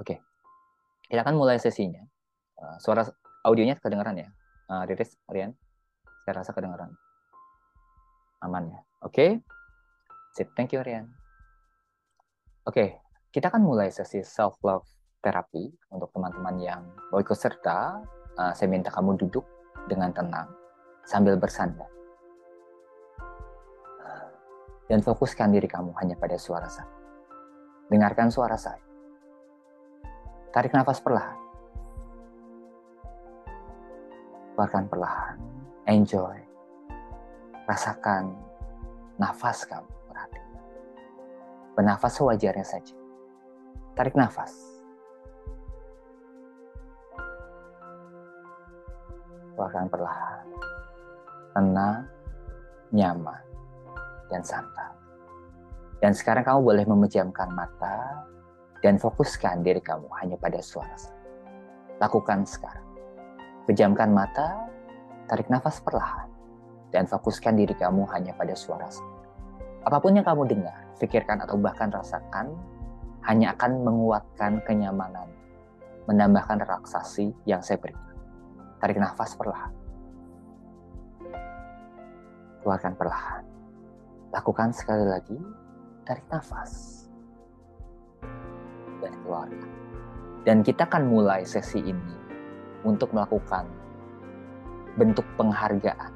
Oke. Kita akan mulai sesinya. Uh, suara audionya kedengaran ya? Uh, Riris, Rian? Saya rasa kedengaran. Aman ya? Oke. Okay. Sip, thank you Rian. Oke, okay. kita akan mulai sesi self-love terapi untuk teman-teman yang mau ikut serta. Uh, saya minta kamu duduk dengan tenang sambil bersandar. Dan fokuskan diri kamu hanya pada suara saya. Dengarkan suara saya. Tarik nafas perlahan. Keluarkan perlahan. Enjoy. Rasakan nafas kamu. Perhatikan. Bernafas sewajarnya saja. Tarik nafas. Keluarkan perlahan. Tenang, nyaman, dan santai. Dan sekarang kamu boleh memejamkan mata dan fokuskan diri kamu hanya pada suara. Lakukan sekarang. Pejamkan mata, tarik nafas perlahan, dan fokuskan diri kamu hanya pada suara. Apa pun yang kamu dengar, pikirkan atau bahkan rasakan, hanya akan menguatkan kenyamanan, menambahkan relaksasi yang saya berikan. Tarik nafas perlahan. Keluarkan perlahan. Lakukan sekali lagi, tarik nafas dan keluarga. Dan kita akan mulai sesi ini untuk melakukan bentuk penghargaan,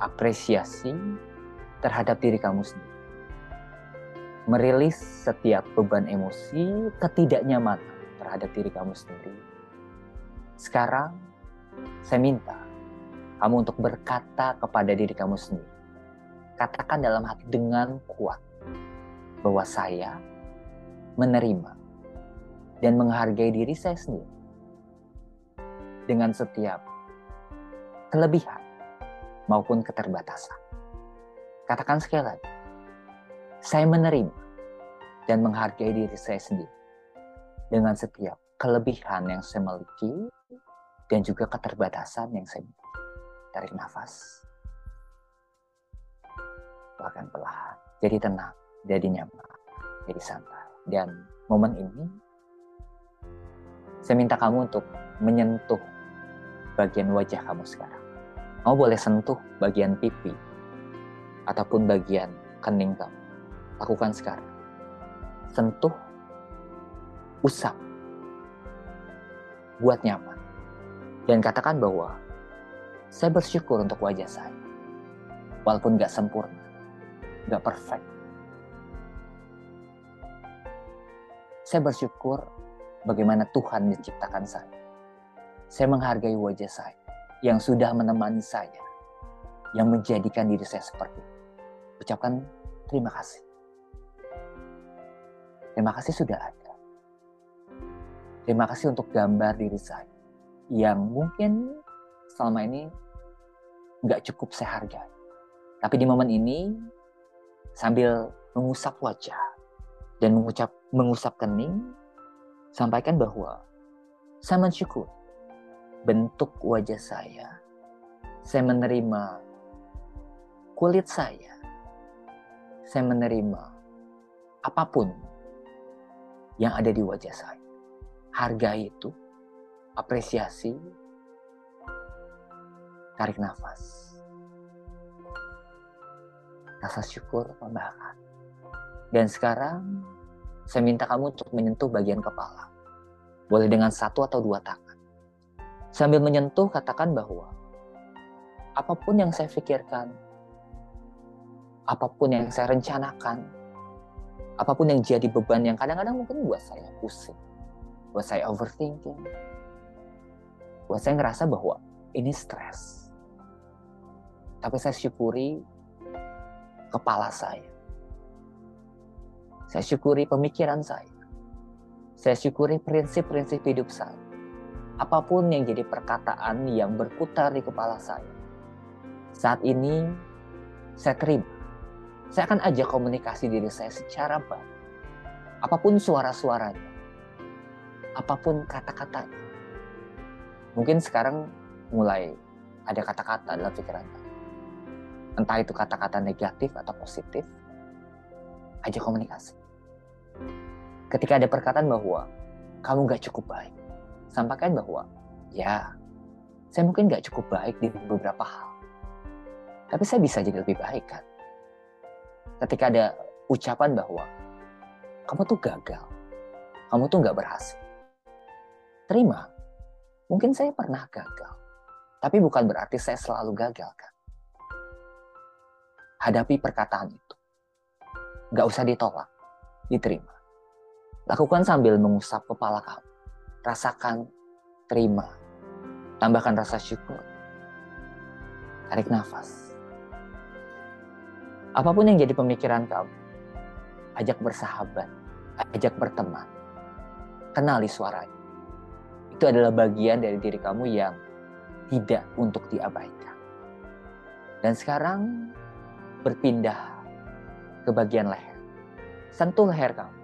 apresiasi terhadap diri kamu sendiri. Merilis setiap beban emosi, ketidaknyamanan terhadap diri kamu sendiri. Sekarang, saya minta kamu untuk berkata kepada diri kamu sendiri. Katakan dalam hati dengan kuat bahwa saya menerima dan menghargai diri saya sendiri dengan setiap kelebihan maupun keterbatasan. Katakan sekali lagi, saya menerima dan menghargai diri saya sendiri dengan setiap kelebihan yang saya miliki dan juga keterbatasan yang saya miliki. Tarik nafas. Bahkan perlahan. Jadi tenang, jadi nyaman, jadi santai. Dan momen ini saya minta kamu untuk menyentuh bagian wajah kamu sekarang. Kamu boleh sentuh bagian pipi ataupun bagian kening kamu. Lakukan sekarang. Sentuh, usap, buat nyaman. Dan katakan bahwa saya bersyukur untuk wajah saya. Walaupun gak sempurna, gak perfect. Saya bersyukur bagaimana Tuhan menciptakan saya. Saya menghargai wajah saya yang sudah menemani saya, yang menjadikan diri saya seperti itu. Ucapkan terima kasih. Terima kasih sudah ada. Terima kasih untuk gambar diri saya yang mungkin selama ini nggak cukup saya hargai. Tapi di momen ini sambil mengusap wajah dan mengucap mengusap kening, sampaikan bahwa saya mensyukur bentuk wajah saya. Saya menerima kulit saya. Saya menerima apa pun yang ada di wajah saya. Harga itu, apresiasi, tarik nafas. Rasa syukur pembahas. Dan sekarang saya minta kamu untuk menyentuh bagian kepala. Boleh dengan satu atau dua tangan. Sambil menyentuh, katakan bahwa apa pun yang saya pikirkan, apa pun yang saya rencanakan, apa pun yang jadi beban yang kadang-kadang mungkin buat saya pusing, buat saya overthinking, buat saya ngerasa bahwa ini stres. Tapi saya syukuri kepala saya saya syukuri pemikiran saya. Saya syukuri prinsip-prinsip hidup saya. Apa pun yang jadi perkataan yang berputar di kepala saya. Saat ini saya terima. Saya akan ajak komunikasi diri saya secara baik. Apa pun suara-suaranya. Apa pun kata-katanya. Mungkin sekarang mulai ada kata-kata dalam pikiran Entah itu kata-kata negatif atau positif, aja komunikasi. Ketika ada perkataan bahwa kamu gak cukup baik. Sampaikan bahwa, ya, saya mungkin gak cukup baik di beberapa hal. Tapi saya bisa jadi lebih baik kan. Ketika ada ucapan bahwa, kamu tuh gagal, kamu tuh gak berhasil. Terima, mungkin saya pernah gagal. Tapi bukan berarti saya selalu gagal kan. Hadapi perkataan itu. Gak usah ditolak, diterima. Lakukan sambil mengusap kepala kamu. Rasakan, terima. Tambahkan rasa syukur. Tarik nafas. Apa pun yang jadi pemikiran kamu, ajak bersahabat, ajak berteman. Kenali suaranya. Itu adalah bagian dari diri kamu yang tidak untuk diabaikan. Dan sekarang berpindah ke bagian leher. Sentuh leher kamu.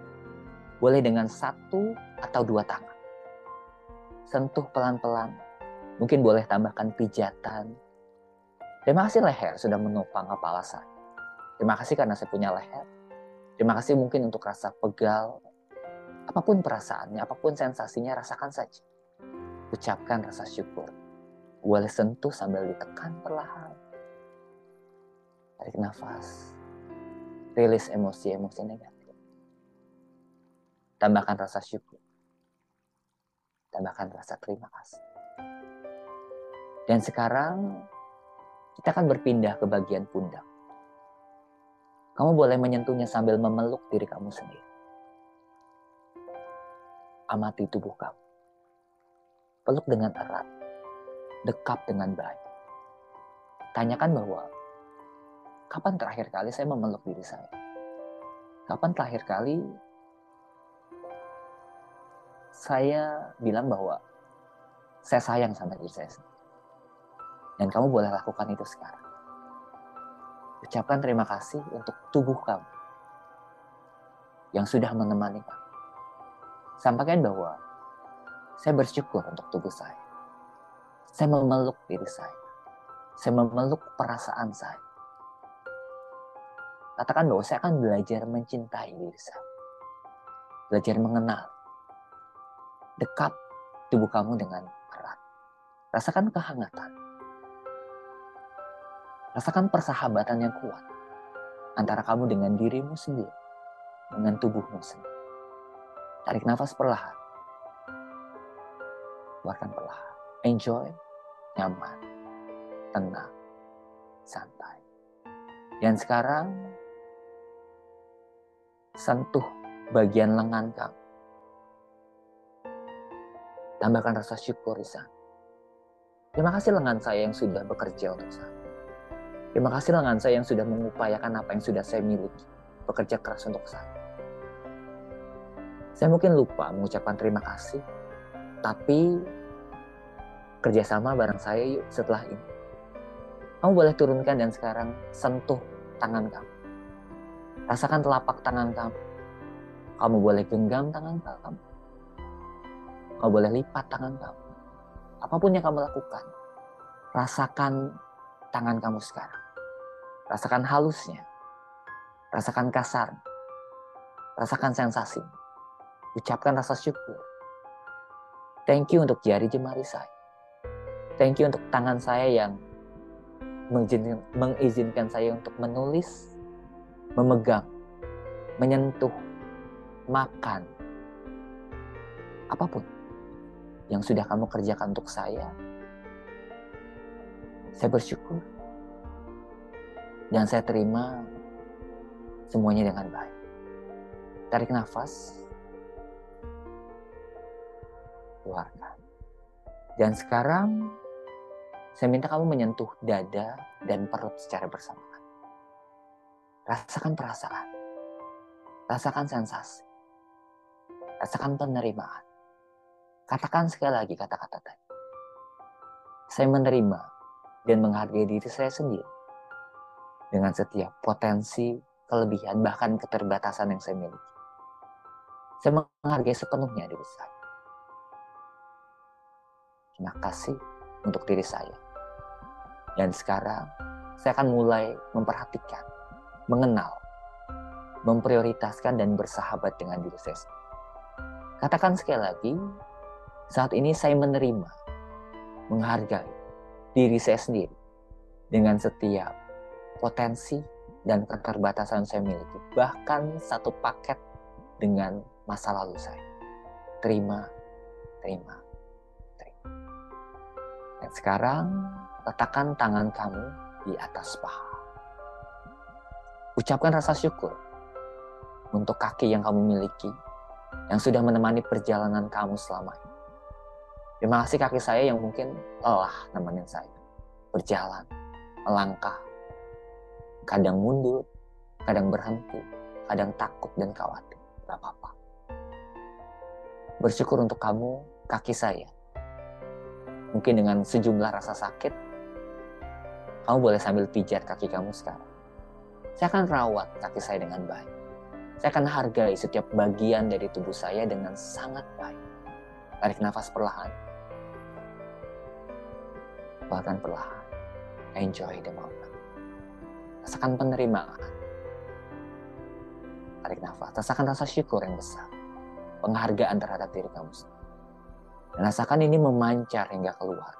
Boleh dengan satu atau dua tangan. Sentuh pelan-pelan. Mungkin boleh tambahkan pijatan. Terima kasih leher sudah menopang kepala saya. Terima kasih karena saya punya leher. Terima kasih mungkin untuk rasa pegal. Apa pun perasaannya, apa pun sensasinya, rasakan saja. Ucapkan rasa syukur. Boleh sentuh sambil ditekan perlahan Tarik nafas. Rilis emosi-emosi negatif. Tambahkan rasa syukur. Tambahkan rasa terima kasih. Dan sekarang kita akan berpindah ke bagian pundak. Kamu boleh menyentuhnya sambil memeluk diri kamu sendiri. Amati tubuh kamu. Peluk dengan erat. Dekap dengan baik. Tanyakan bahwa kapan terakhir kali saya memeluk diri saya? Kapan terakhir kali saya bilang bahwa saya sayang sama diri saya sendiri. Dan kamu boleh lakukan itu sekarang. Ucapkan terima kasih untuk tubuh kamu yang sudah menemani kamu. Sampaikan bahwa saya bersyukur untuk tubuh saya. Saya memeluk diri saya. Saya memeluk perasaan saya. Katakan bahwa saya akan belajar mencintai diri saya. Belajar mengenal. Dekat tubuh kamu dengan erat. Rasakan kehangatan. Rasakan persahabatan yang kuat antara kamu dengan dirimu sendiri, dengan tubuhmu sendiri. Tarik nafas perlahan. Keluarkan perlahan. Enjoy, nyaman, tenang, santai. Dan sekarang sentuh bagian lengan kamu. Tambahkan rasa syukur di sana. Terima kasih lengan saya yang sudah bekerja untuk saya. Terima kasih lengan saya yang sudah mengupayakan apa yang sudah saya miliki. Bekerja keras untuk saya. Saya mungkin lupa mengucapkan terima kasih. Tapi kerjasama bareng saya yuk setelah ini. Kamu boleh turunkan dan sekarang sentuh tangan kamu. Rasakan telapak tangan kamu. Kamu boleh genggam tangan kamu. Kamu boleh lipat tangan kamu. Apa pun yang kamu lakukan, rasakan tangan kamu sekarang. Rasakan halusnya. Rasakan kasar. Rasakan sensasi. Ucapkan rasa syukur. Thank you untuk jari jemari saya. Thank you untuk tangan saya yang mengizinkan, mengizinkan saya untuk menulis, memegang, menyentuh, makan, apa pun yang sudah kamu kerjakan untuk saya, saya bersyukur dan saya terima semuanya dengan baik. Tarik nafas, keluarkan. Dan sekarang saya minta kamu menyentuh dada dan perut secara bersamaan. Rasakan perasaan. Rasakan sensasi. Rasakan penerimaan. Katakan sekali lagi kata-kata tadi. Saya menerima dan menghargai diri saya sendiri. Dengan setiap potensi, kelebihan, bahkan keterbatasan yang saya miliki. Saya menghargai sepenuhnya diri saya. Terima kasih untuk diri saya. Dan sekarang saya akan mulai memperhatikan mengenal, memprioritaskan dan bersahabat dengan diri saya. Katakan sekali lagi, saat ini saya menerima, menghargai diri saya sendiri dengan setiap potensi dan keterbatasan saya miliki. Bahkan satu paket dengan masa lalu saya. Terima, terima, terima. Dan sekarang letakkan tangan kamu di atas paha. Ucapkan rasa syukur untuk kaki yang kamu miliki, yang sudah menemani perjalanan kamu selama ini. Terima kasih kaki saya yang mungkin lelah nemenin saya. Berjalan, melangkah, kadang mundur, kadang berhenti, kadang takut dan khawatir. Gak apa-apa. Bersyukur untuk kamu, kaki saya. Mungkin dengan sejumlah rasa sakit, kamu boleh sambil pijat kaki kamu sekarang. Saya akan rawat kaki saya dengan baik. Saya akan hargai setiap bagian dari tubuh saya dengan sangat baik. Tarik nafas perlahan. Bahkan perlahan. Enjoy the moment. Rasakan penerimaan. Tarik nafas. Rasakan rasa syukur yang besar. Penghargaan terhadap diri kamu sendiri. Dan rasakan ini memancar hingga keluar.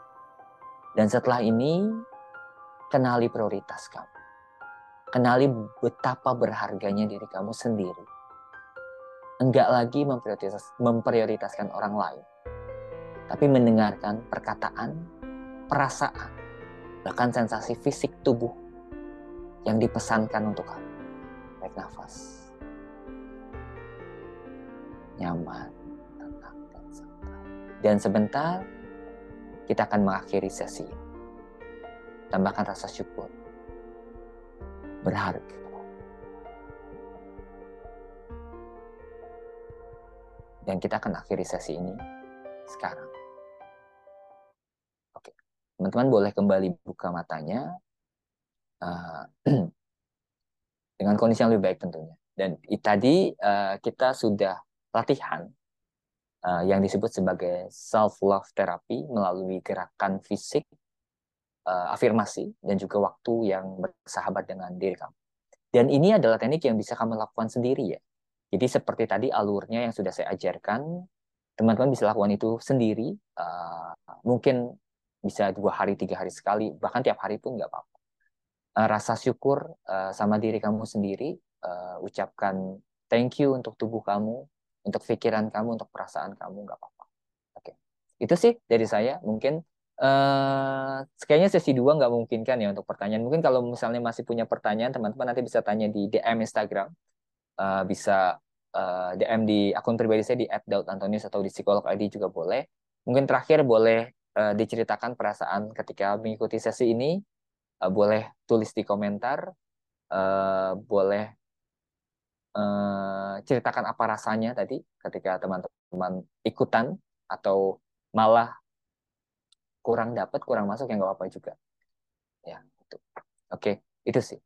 Dan setelah ini, kenali prioritas kamu Kenali betapa berharganya diri kamu sendiri. Enggak lagi memprioritas, memprioritaskan orang lain. Tapi mendengarkan perkataan, perasaan, bahkan sensasi fisik tubuh yang dipesankan untuk kamu. Baik nafas. Nyaman, tenang, dan santai. Dan sebentar, kita akan mengakhiri sesi. Tambahkan rasa syukur berharga. Dan kita akan akhiri sesi ini sekarang. Oke, teman-teman boleh kembali buka matanya uh, dengan kondisi yang lebih baik tentunya. Dan tadi uh, kita sudah latihan uh, yang disebut sebagai self love therapy melalui gerakan fisik uh, afirmasi dan juga waktu yang bersahabat dengan diri kamu. Dan ini adalah teknik yang bisa kamu lakukan sendiri ya. Jadi seperti tadi alurnya yang sudah saya ajarkan, teman-teman bisa lakukan itu sendiri. Uh, mungkin bisa dua hari, tiga hari sekali, bahkan tiap hari pun nggak apa-apa. Uh, rasa syukur uh, sama diri kamu sendiri, uh, ucapkan thank you untuk tubuh kamu, untuk pikiran kamu, untuk perasaan kamu, nggak apa-apa. Oke, okay. itu sih dari saya. Mungkin Uh, kayaknya sesi dua nggak mungkin kan ya untuk pertanyaan. Mungkin kalau misalnya masih punya pertanyaan, teman-teman nanti bisa tanya di DM Instagram. Uh, bisa eh, DM di akun pribadi saya di @daudantonius atau di psikolog ID juga boleh. Mungkin terakhir boleh uh, diceritakan perasaan ketika mengikuti sesi ini. Uh, boleh tulis di komentar. Boleh ceritakan apa rasanya tadi ketika teman-teman ikutan atau malah kurang dapat kurang masuk yang nggak apa-apa juga ya itu oke itu sih.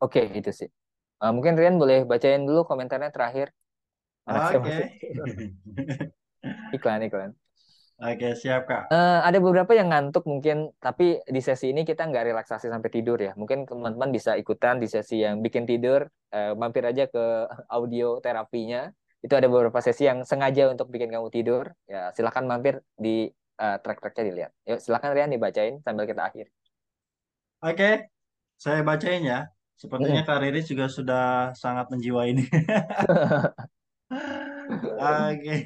Oke, itu sih. Uh, mungkin Rian boleh bacain dulu komentarnya terakhir. Oke. Okay. iklan, iklan. Oke, siap Kak. Uh, ada beberapa yang ngantuk mungkin, tapi di sesi ini kita nggak relaksasi sampai tidur ya. Mungkin teman-teman bisa ikutan di sesi yang bikin tidur, uh, mampir aja ke audio terapinya. Itu ada beberapa sesi yang sengaja untuk bikin kamu tidur. Ya, silakan mampir di uh, track-tracknya dilihat. Yuk, silakan Rian dibacain sambil kita akhir. Oke, saya bacain ya. Sepertinya Kak Riris juga sudah sangat menjiwai ini. Oke.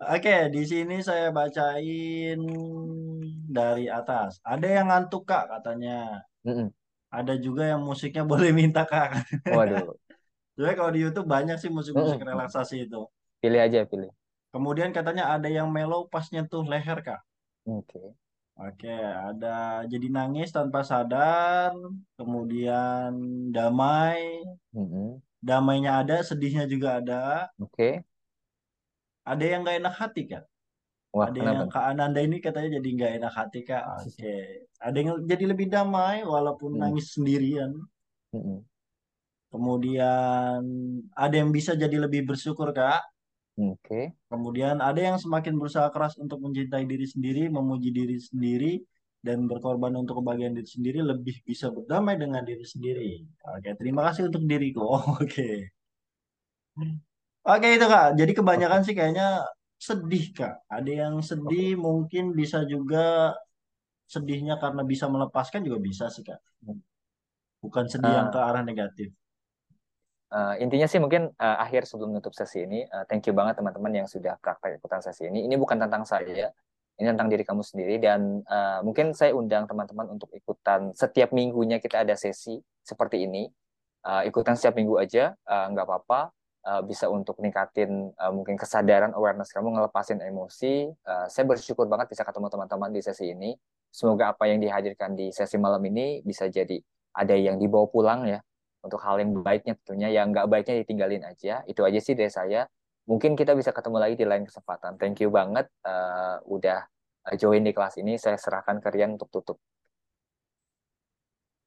Oke, di sini saya bacain dari atas. Ada yang ngantuk Kak katanya. Ada juga yang musiknya boleh minta Kak. Waduh. Jadi kalau di YouTube banyak sih musik-musik relaksasi itu. Pilih aja, pilih. Kemudian katanya ada yang mellow pas nyentuh leher Kak. Oke. Okay. Oke, ada jadi nangis tanpa sadar, kemudian damai, mm-hmm. damainya ada, sedihnya juga ada. Oke. Ada yang gak enak hati kan? Wah, ada kenapa? yang Kak Ananda ini katanya jadi nggak enak hati Kak. Oke. Okay. Ada yang jadi lebih damai walaupun hmm. nangis sendirian. Hmm. Kemudian ada yang bisa jadi lebih bersyukur Kak. Oke. Okay. Kemudian ada yang semakin berusaha keras untuk mencintai diri sendiri, memuji diri sendiri, dan berkorban untuk kebahagiaan diri sendiri lebih bisa berdamai dengan diri sendiri. Oke, terima kasih untuk diriku. Oh, Oke. Oke itu kak. Jadi kebanyakan sih kayaknya sedih kak. Ada yang sedih okay. mungkin bisa juga sedihnya karena bisa melepaskan juga bisa sih kak. Bukan sedih uh, yang ke arah negatif. Uh, intinya sih mungkin uh, akhir sebelum menutup sesi ini, uh, thank you banget teman-teman yang sudah praktek ikutan sesi ini. Ini bukan tentang saya, ini tentang diri kamu sendiri dan uh, mungkin saya undang teman-teman untuk ikutan setiap minggunya kita ada sesi seperti ini. Uh, ikutan setiap minggu aja, uh, nggak apa-apa uh, bisa untuk ningkatin uh, mungkin kesadaran awareness kamu ngelepasin emosi. Uh, saya bersyukur banget bisa ketemu teman-teman di sesi ini. Semoga apa yang dihadirkan di sesi malam ini bisa jadi ada yang dibawa pulang ya untuk hal yang baiknya tentunya yang nggak baiknya ditinggalin aja. Itu aja sih dari saya. Mungkin kita bisa ketemu lagi di lain kesempatan. Thank you banget uh, udah join di kelas ini. Saya serahkan ke Rian untuk tutup